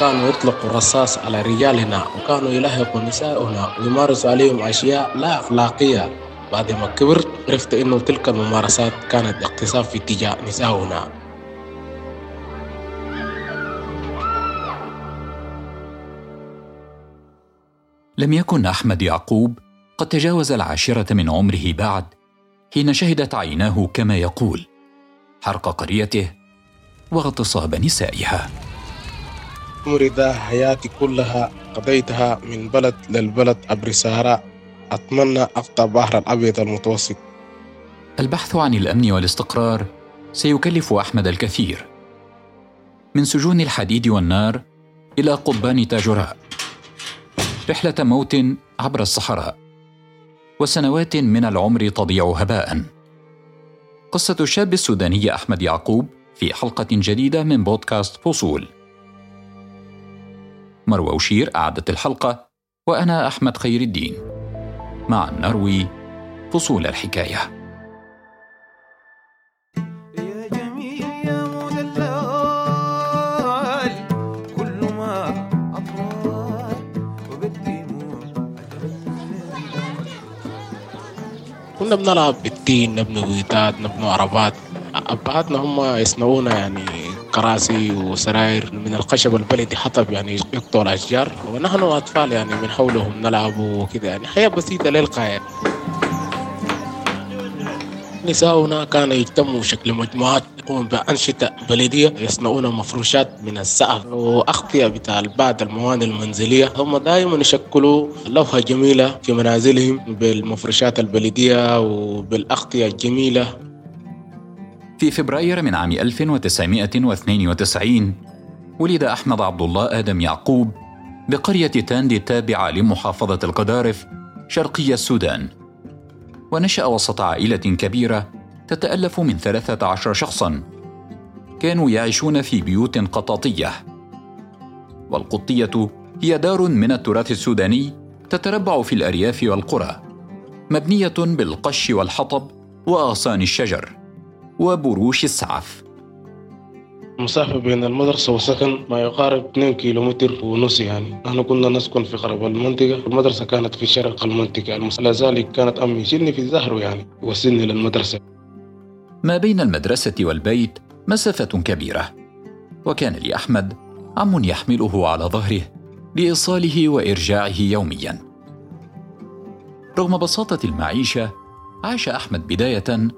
كانوا يطلقوا الرصاص على رجالنا وكانوا يلهقوا نساؤنا ويمارسوا عليهم أشياء لا أخلاقية. بعد ما كبرت عرفت إنه تلك الممارسات كانت اغتصاب في اتجاه نساؤنا. لم يكن أحمد يعقوب قد تجاوز العاشرة من عمره بعد حين شهدت عيناه كما يقول. حرق قريته واغتصاب نسائها. عمري ده حياتي كلها قضيتها من بلد للبلد عبر الصحراء أتمنى أقطع بحر الأبيض المتوسط. البحث عن الأمن والاستقرار سيكلف أحمد الكثير. من سجون الحديد والنار إلى قضبان تاجوراء رحلة موت عبر الصحراء. وسنوات من العمر تضيع هباء. قصة الشاب السوداني أحمد يعقوب في حلقة جديدة من بودكاست فصول. مروى وشير اعدت الحلقة وأنا أحمد خير الدين. مع نروي فصول الحكاية. كنا بنلعب بالتين نبني بيوتات نبني عربات. أبهاتنا هم يصنعون يعني كراسي وسراير من الخشب البلدي حطب يعني يقطعوا الأشجار. ونحن أطفال يعني من حولهم نلعب وكذا يعني. حياة بسيطة للغاية. نساؤنا كانوا يجتمعوا شكل مجموعات يقوموا بأنشطة بلدية يصنعون مفروشات من السقف وأغطية بتاع بعض المواد المنزلية. هم دائما يشكلوا لوحة جميلة في منازلهم بالمفروشات البلدية وبالأغطية الجميلة. في فبراير من عام 1992 ولد أحمد عبد الله آدم يعقوب بقرية تاندي التابعة لمحافظة القدارف شرقي السودان. ونشأ وسط عائلة كبيرة تتألف من 13 شخصاً. كانوا يعيشون في بيوت قطاطية. والقطية هي دار من التراث السوداني تتربع في الأرياف والقرى مبنية بالقش والحطب وأغصان الشجر وبروش السعف. مسافة بين المدرسة والسكن ما يقارب 2 كيلومتر ونص يعني. نحن كنا نسكن في غرب المنطقة. المدرسة كانت في شرق المنطقة لذلك كانت أمي يشيلني في ظهره يعني يوصلني للمدرسة. ما بين المدرسة والبيت مسافة كبيرة. وكان لأحمد عم يحمله على ظهره لإيصاله وإرجاعه يوميا. رغم بساطة المعيشة عاش أحمد بداية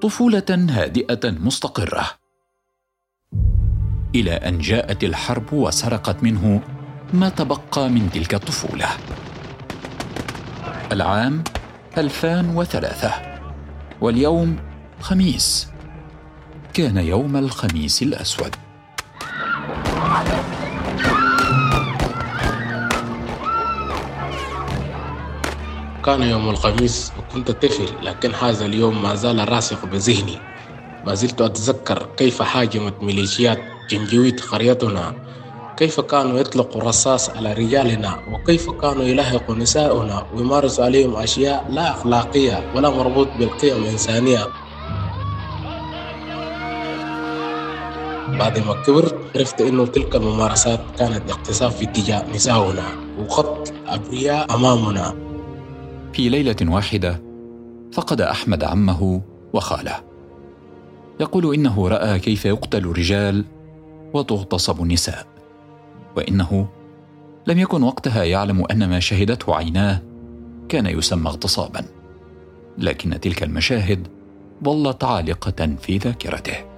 طفولة هادئة مستقرة. إلى أن جاءت الحرب وسرقت منه ما تبقى من تلك الطفولة. العام 2003 واليوم خميس. كان يوم الخميس الأسود. كان يوم الخميس وكنت طفل لكن هذا اليوم ما زال راسخ بذهني. ما زلت أتذكر كيف هاجمت ميليشيات جنجويد قريتنا. كيف كانوا يطلقوا الرصاص على رجالنا؟ وكيف كانوا يلهقوا نساؤنا ويمارسوا عليهم أشياء لا أخلاقية ولا مربوط بالقيم الإنسانية؟ بعد ما كبرت عرفت إنه تلك الممارسات كانت اغتصاب في اتجاه نساؤنا وقتل أبرياء أمامنا. في ليلة واحدة فقد أحمد عمه وخاله. يقول إنه رأى كيف يقتل الرجال وتغتصب النساء. وإنه لم يكن وقتها يعلم أن ما شهدته عيناه كان يسمى اغتصابا لكن تلك المشاهد ظلت عالقة في ذاكرته.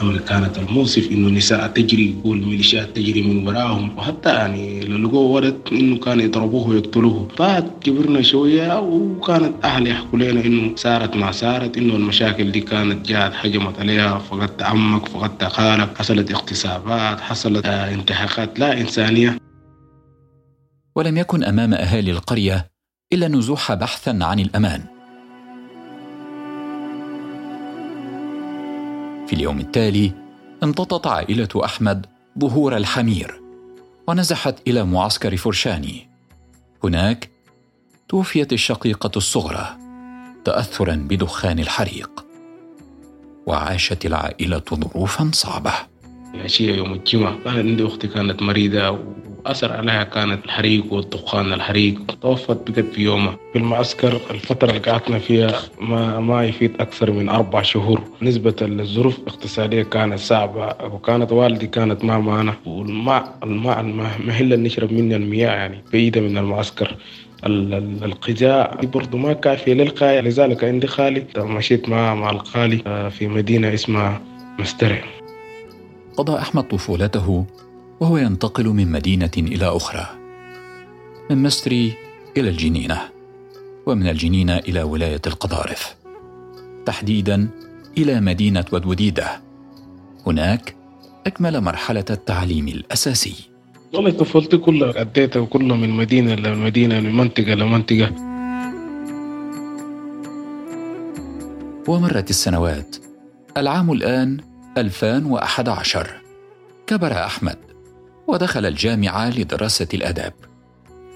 كانت الموصف إنه النساء تجري والميليشيات تجري من وراهم. وحتى يعني لقوا ولد إنه كانوا يضربوه ويقتلوه. بعد كبرنا شوية وكانت أهل يحكوا لنا إنه صارت ما صارت إنه المشاكل دي كانت جات هجمت عليها فقدت عمك فقدت خالك حصلت اغتصابات حصلت آه، انتهاكات لا إنسانية. ولم يكن أمام أهالي القرية إلا النزوح بحثا عن الأمان. في اليوم التالي امتطت عائلة أحمد ظهور الحمير ونزحت إلى معسكر فرشاني هناك توفيت الشقيقة الصغرى تأثرا بدخان الحريق. وعاشت العائلة ظروفا صعبة. العشية يوم الجمعة كان عندي أختي كانت مريضة وأثر عليها كانت الحريق والدخان الحريق. توفت بقت في يومها. في المعسكر الفترة اللي قعدنا فيها ما ما يفيد أكثر من أربع شهور. نسبة للظروف الاقتصادية كانت صعبة وكانت والدي كانت ما معنا. والماء الماء المحل اللي نشرب منه المياه يعني بعيدة من المعسكر. ال- ال- القجاء برضه ما كافية للغاية. لذلك عندي خالي. مشيت مع مع الخالي آه، في مدينة اسمها مسترع قضى أحمد طفولته وهو ينتقل من مدينة إلى أخرى من مستري إلى الجنينة ومن الجنينة إلى ولاية القضارف تحديدا إلى مدينة ودوديدة. هناك أكمل مرحلة التعليم الأساسي. والله طفولتي كلها أديتها كلها من مدينة لمدينة من منطقة لمنطقة ومرت السنوات. العام الآن 2011 كبر أحمد. ودخل الجامعة لدراسة الآداب.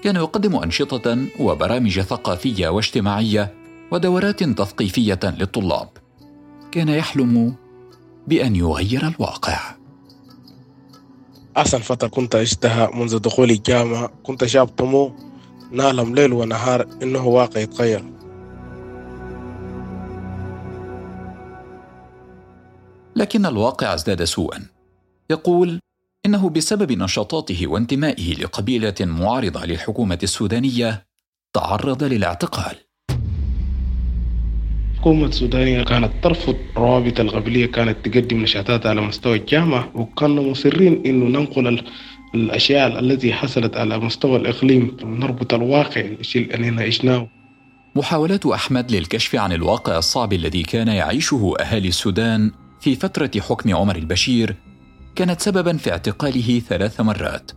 كان يقدم أنشطة وبرامج ثقافية واجتماعية ودورات تثقيفية للطلاب. كان يحلم بأن يغير الواقع. أحسن فترة كنت عشتها منذ دخولي الجامعة كنت شاب طموح نعلم ليل ونهار إنه واقع يتغير. لكن الواقع ازداد سوءا. يقول إنه بسبب نشاطاته وانتمائه لقبيلة معارضة للحكومة السودانية تعرض للاعتقال. الحكومة السودانية كانت ترفض الروابط القبلية كانت تقدم نشاطات على مستوى الجامعة وكنا مصرين إنه ننقل ال- الأشياء التي حصلت على مستوى الإقليم نربط الواقع الشيء اللي عشناه. محاولات أحمد للكشف عن الواقع الصعب الذي كان يعيشه أهالي السودان في فترة حكم عمر البشير كانت سببا في اعتقاله ثلاث مرات.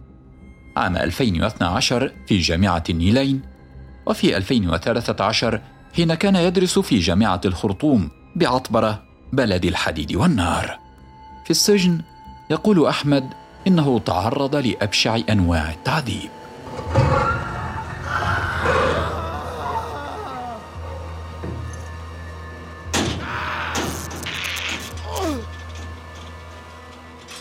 عام 2012 في جامعة النيلين وفي 2013 حين كان يدرس في جامعة الخرطوم بعطبرة بلد الحديد والنار. في السجن يقول أحمد إنه تعرض لأبشع أنواع التعذيب.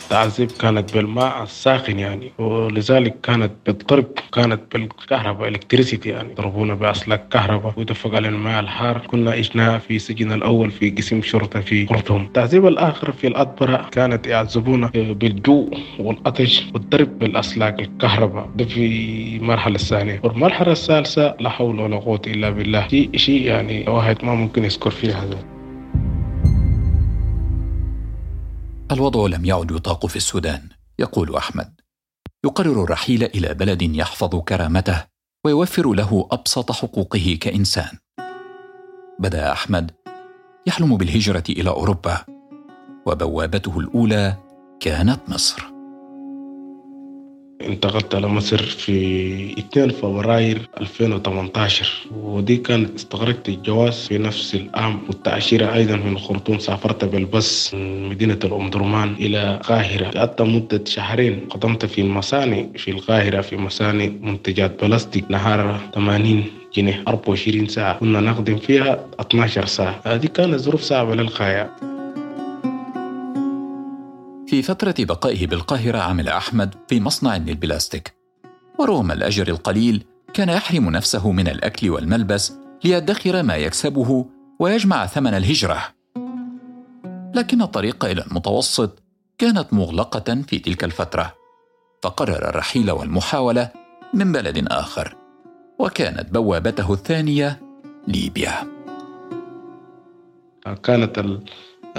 التعذيب كانت بالماء الساخن يعني ولذلك كانت بالضرب كانت بالكهرباء الكتريسيتي يعني. ضربونا بأسلاك كهرباء ودفق على الماء الحار. كنا عشنا في سجن الأول في قسم شرطة في خرطوم التعذيب الآخر في الأدبرة كانت يعذبونا بالجوع والعطش والضرب بالأسلاك الكهرباء. ده في المرحلة الثانية. والمرحلة الثالثة لا حول ولا قوة إلا بالله. شيء شيء يعني واحد ما ممكن يذكر فيها هذا. الوضع لم يعد يطاق في السودان يقول أحمد. يقرر الرحيل إلى بلد يحفظ كرامته ويوفر له أبسط حقوقه كإنسان. بدأ أحمد يحلم بالهجرة إلى أوروبا وبوابته الأولى كانت مصر. انتقلت على مصر في 2 فبراير 2018 ودي كانت استغرقت الجواز في نفس العام والتأشيرة أيضا من الخرطوم. سافرت بالباص من مدينة الأم درمان إلى القاهرة. قعدت مدة شهرين. قدمت في المصانع في القاهرة في مصانع منتجات بلاستيك. نهار 80 جنيه 24 ساعة. كنا نخدم فيها 12 ساعة. هذه كانت ظروف صعبة للغاية في فترة بقائه بالقاهرة عمل أحمد في مصنع للبلاستيك. ورغم الأجر القليل كان يحرم نفسه من الأكل والملبس ليدخر ما يكسبه ويجمع ثمن الهجرة. لكن الطريق إلى المتوسط كانت مغلقة في تلك الفترة. فقرر الرحيل والمحاولة من بلد آخر وكانت بوابته الثانية ليبيا. كانت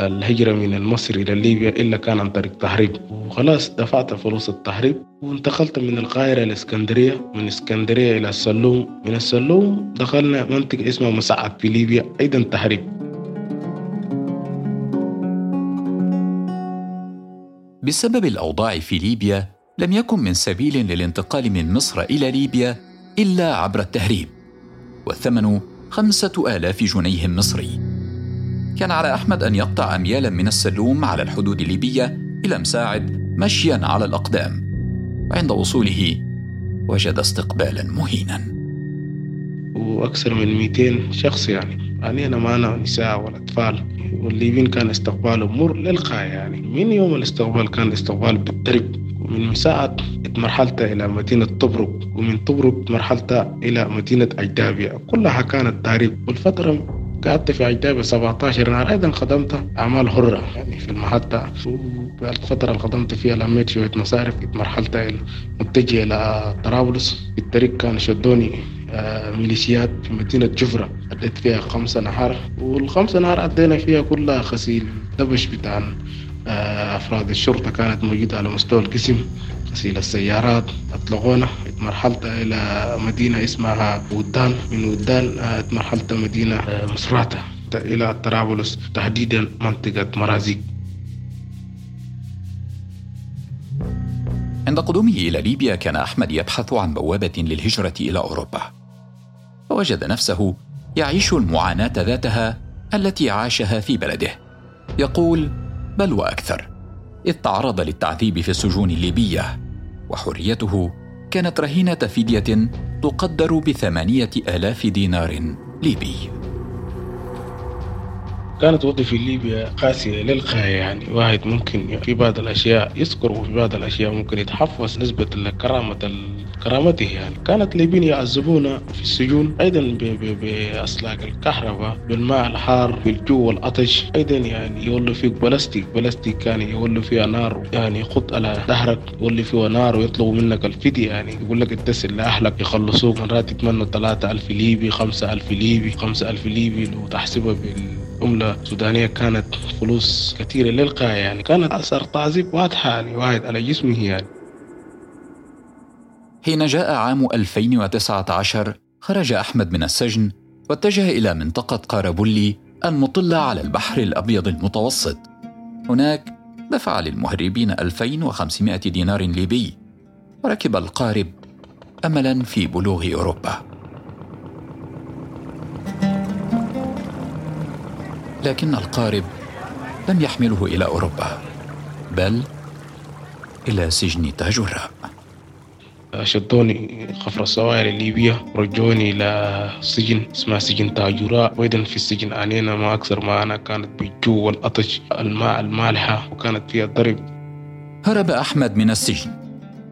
الهجرة من مصر إلى ليبيا إلا كان عن طريق تهريب وخلاص دفعت فلوس التهريب وانتقلت من القاهرة لإسكندرية من إسكندرية إلى السلوم. من السلوم دخلنا منطقة اسمها مسعد في ليبيا أيضا تهريب بسبب الأوضاع في ليبيا لم يكن من سبيل للانتقال من مصر إلى ليبيا إلا عبر التهريب. والثمن خمسة آلاف جنيه مصري. كان على أحمد أن يقطع اميالا من السلوم على الحدود الليبيه إلى مساعد مشيا على الأقدام. وعند وصوله وجد استقبالا مهينا. وأكثر من 200 شخص يعني. علينا معنا نساء والأطفال والليبيين كان استقبالهم مر للغاية يعني. من يوم الاستقبال كان الاستقبال بالدرب ومن مساعة مرحلتها إلى مدينة طبرق ومن طبرق مرحلتها إلى مدينة أجدابية. كلها كانت تاريخ والفترة قعدت في أجدابية 17 نهار أيضا خدمت أعمال حرة يعني في المحطة. والفترة اللي خدمت فيها لميت شوية مصارف مرحلتها متجهة إلى طرابلس. في الطريق كان شدوني آه، ميليشيات في مدينة جفرة. أديت فيها خمسة نهار والخمسة نهار أدينا فيها كلها غسيل دبش بتاع آه، أفراد. الشرطة كانت موجودة على مستوى القسم. غسيل السيارات أطلقونا. اتمرحلت إلى مدينة اسمها ودان من ودان آه، اتمرحلت مدينة آه، مصراتة إلى طرابلس تحديدا منطقة مرازيق عند قدومه إلى ليبيا كان أحمد يبحث عن بوابة للهجرة إلى أوروبا. فوجد نفسه يعيش المعاناة ذاتها التي عاشها في بلده. يقول بل وأكثر. إذ تعرض للتعذيب في السجون الليبية. وحريته كانت رهينة فدية تقدر بثمانية آلاف دينار ليبي. كانت وظيفة في ليبيا قاسية للغاية يعني. واحد ممكن في بعض الأشياء يذكر وفي بعض الأشياء ممكن يتحفظ نسبة لكرامة كرامته يعني. كانت الليبيين يعذبونا في السجون أيضا بأسلاك الكهرباء بالماء الحار بالجو والعطش أيضا يعني يولوا فيك بلاستيك. بلاستيك كان يولوا فيها نار يعني يخط على ظهرك يولي فيها نار ويطلبوا منك الفدية يعني. يقول لك اتصل لأهلك يخلصوك مرات يتمنوا 3000 ليبي 5000 ليبي 5000 ليبي لو تحسبها بال عملة سودانية كانت فلوس كثيرة للغاية يعني كانت أثر تعذيب واضحة يعني واحد على جسمه يعني. حين جاء عام 2019 خرج أحمد من السجن واتجه إلى منطقة قاربولي المطلة على البحر الأبيض المتوسط. هناك دفع للمهربين 2500 دينار ليبي وركب القارب أملا في بلوغ أوروبا. لكن القارب لم يحمله إلى أوروبا بل إلى سجن تاجوراء شدوني خفر الصواري الليبية ورجوني إلى سجن اسمه سجن تاجوراء وإذن في السجن أنينا ما أكثر ما أنا كانت بالجو والعطش الماء المالحة وكانت فيها ضرب. هرب أحمد من السجن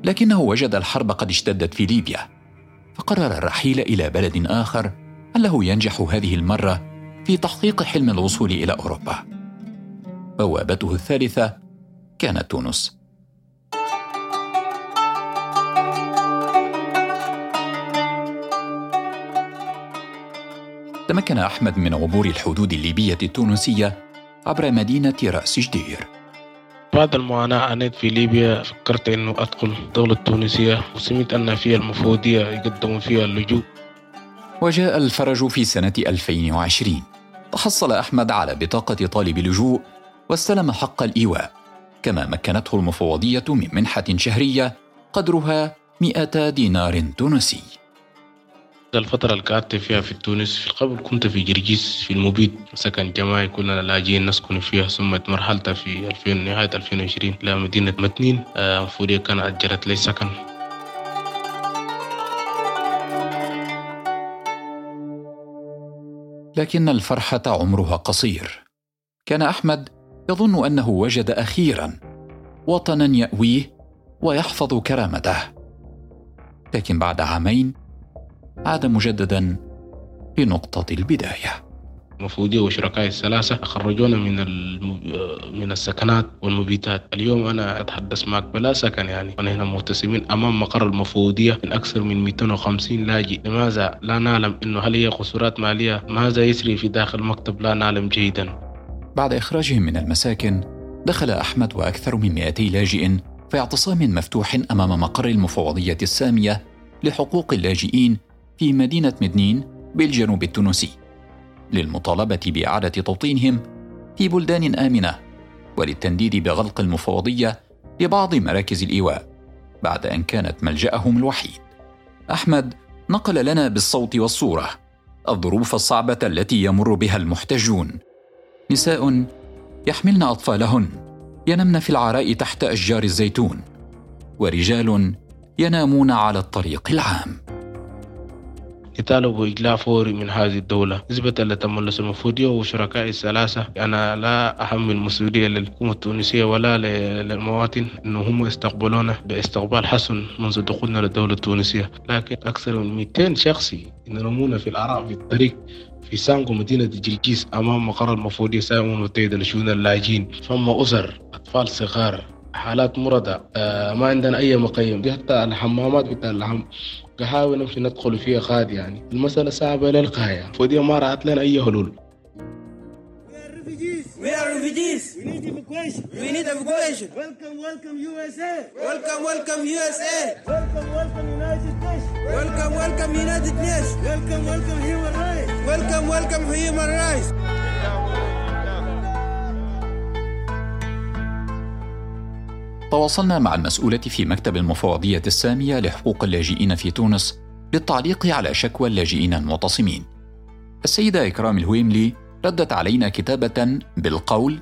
لكنه وجد الحرب قد اشتدت في ليبيا فقرر الرحيل إلى بلد آخر لعله ينجح هذه المرة في تحقيق حلم الوصول إلى أوروبا. بوابته الثالثة كانت تونس. تمكن أحمد من عبور الحدود الليبية التونسية عبر مدينة رأس جدير. بعد المعاناة عانيت في ليبيا فكرت أنه أدخل الدولة التونسية وسمعت أن فيها المفوضية يقدموا فيها اللجوء. وجاء الفرج في سنة 2020 تحصل أحمد على بطاقة طالب لجوء واستلم حق الإيواء كما مكنته المفوضية من منحة شهرية قدرها 100 دينار تونسي. الفترة اللي قعدت فيها في تونس في قبل كنت في جرجيس في المبيد سكن جماعي كنا لاجئين نسكن فيها ثم مرحلتها في 2000 نهاية 2020 إلى مدينة متنين مفوضية كانت أجرت لي سكن. لكن الفرحة عمرها قصير. كان أحمد يظن أنه وجد أخيرا وطنا يأويه ويحفظ كرامته. لكن بعد عامين عاد مجددا لنقطه البداية. مفوضية وشركائي الثلاثة خرجونا من من السكنات والمبيتات. اليوم أنا أتحدث معك بلا سكن يعني. ونحن متسمين أمام مقر المفوضية من أكثر من 250 لاجئ. لماذا لا نعلم أنه هل هي قصورات مالية؟ ماذا يسري في داخل المكتب لا نعلم جيدا. بعد إخراجهم من المساكن دخل أحمد وأكثر من 200 لاجئ في اعتصام مفتوح أمام مقر المفوضية السامية لحقوق اللاجئين في مدينة مدنين بالجنوب التونسي. للمطالبة بإعادة توطينهم في بلدان آمنة وللتنديد بغلق المفوضية لبعض مراكز الإيواء بعد أن كانت ملجأهم الوحيد. أحمد نقل لنا بالصوت والصورة الظروف الصعبة التي يمر بها المحتجون. نساء يحملن أطفالهن ينمن في العراء تحت أشجار الزيتون ورجال ينامون على الطريق العام. يطالبوا بإجلاء فوري من هذه الدولة. نسبة لتملص المفودية وشركاء الثلاثة. أنا لا أحمل المسؤولية للحكومة التونسية ولا للمواطن أنه هم يستقبلونا باستقبال حسن منذ دخولنا للدولة التونسية. لكن أكثر من 200 شخصي ينرمون في العراء في الطريق في سانكو مدينة جرجيس أمام مقر المفودية سايمون وتيد لشؤون اللاجئين. فما أسر أطفال صغار. حالات مرضى. آه ما عندنا أي مقيم. حتى الحمامات بتاع الحم قهاوي نمشي ندخل فيها غاد يعني المسألة صعبة للغاية فودية ما رأت لنا أي حلول We are refugees. We need immigration. We need evacuation. Welcome, welcome, USA. Welcome, welcome, USA. Welcome, welcome, United Nations. Welcome, welcome, United Nations. Welcome, welcome, human rights. Welcome, welcome, human rights. تواصلنا مع المسؤولة في مكتب المفوضية السامية لحقوق اللاجئين في تونس للتعليق على شكوى اللاجئين المعتصمين. السيدة إكرام الهويملي ردت علينا كتابة بالقول: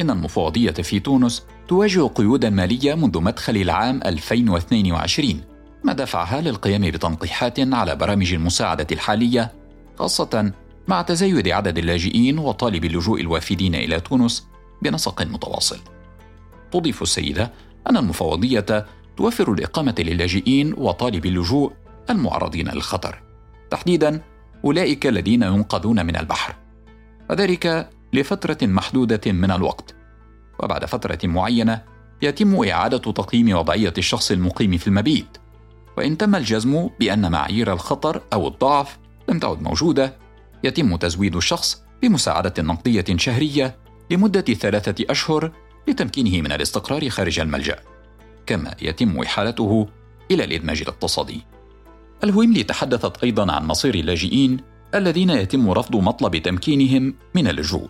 إن المفوضية في تونس تواجه قيودا مالية منذ مدخل العام 2022 ما دفعها للقيام بتنقيحات على برامج المساعدة الحالية خاصة مع تزايد عدد اللاجئين وطالب اللجوء الوافدين إلى تونس بنسق متواصل. تضيف السيدة أن المفوضية توفر الإقامة للاجئين وطالب اللجوء المعرضين للخطر، تحديدا أولئك الذين ينقذون من البحر، وذلك لفترة محدودة من الوقت. وبعد فترة معينة يتم إعادة تقييم وضعية الشخص المقيم في المبيت، وإن تم الجزم بأن معايير الخطر أو الضعف لم تعد موجودة، يتم تزويد الشخص بمساعدة نقدية شهرية لمدة ثلاثة أشهر لتمكينه من الاستقرار خارج الملجأ، كما يتم إحالته إلى الإدماج الاقتصادي. الهويملي تحدثت أيضا عن مصير اللاجئين الذين يتم رفض مطلب تمكينهم من اللجوء.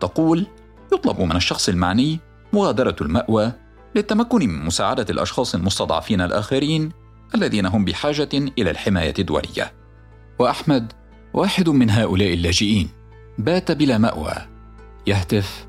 تقول: يطلب من الشخص المعني مغادرة المأوى للتمكن من مساعدة الأشخاص المستضعفين الآخرين الذين هم بحاجة إلى الحماية الدولية. وأحمد واحد من هؤلاء اللاجئين بات بلا مأوى يهتف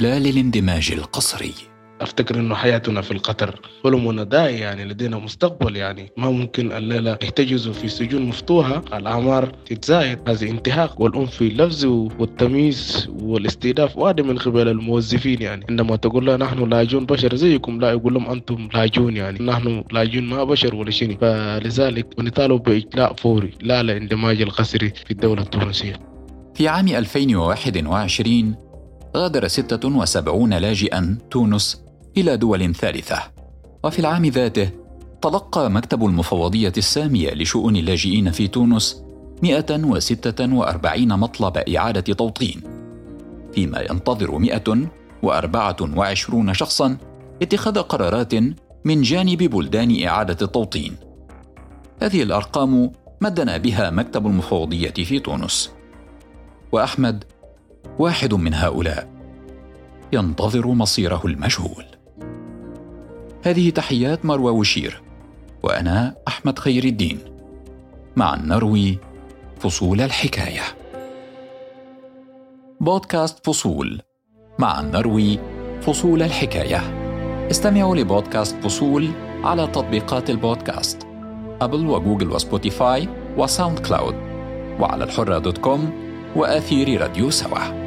لا للاندماج القسري أفتكر إنه حياتنا في القطر حلمنا ضايع يعني لدينا مستقبل يعني ما ممكن الليلة يحتجزوا في سجون مفتوحة. الأعمار تتزايد. هذا انتهاك والعنف في اللفظ والتمييز والاستهداف وهذا من قبل الموظفين يعني. عندما تقول له نحن لاجئون بشر زيكم لا يقول لهم أنتم لاجئون يعني. نحن لاجئون ما بشر ولا شيء فلذلك نطالب بإجلاء فوري. لا الاندماج القسري في الدولة التونسية. في عام 2021 غادر 76 لاجئا تونس إلى دول ثالثة. وفي العام ذاته تلقى مكتب المفوضية السامية لشؤون اللاجئين في تونس 146 مطلب إعادة توطين فيما ينتظر 124 شخصا اتخاذ قرارات من جانب بلدان إعادة التوطين. هذه الأرقام مدنا بها مكتب المفوضية في تونس. وأحمد واحد من هؤلاء. ينتظر مصيره المجهول. هذه تحيات مروى وشير وأنا أحمد خير الدين. مع نروي فصول الحكاية. بودكاست فصول. مع نروي فصول الحكاية. استمعوا لبودكاست فصول على تطبيقات البودكاست. أبل وجوجل وسبوتيفاي وساوند كلاود. وعلى الحرة dot com وأثير راديو سوا.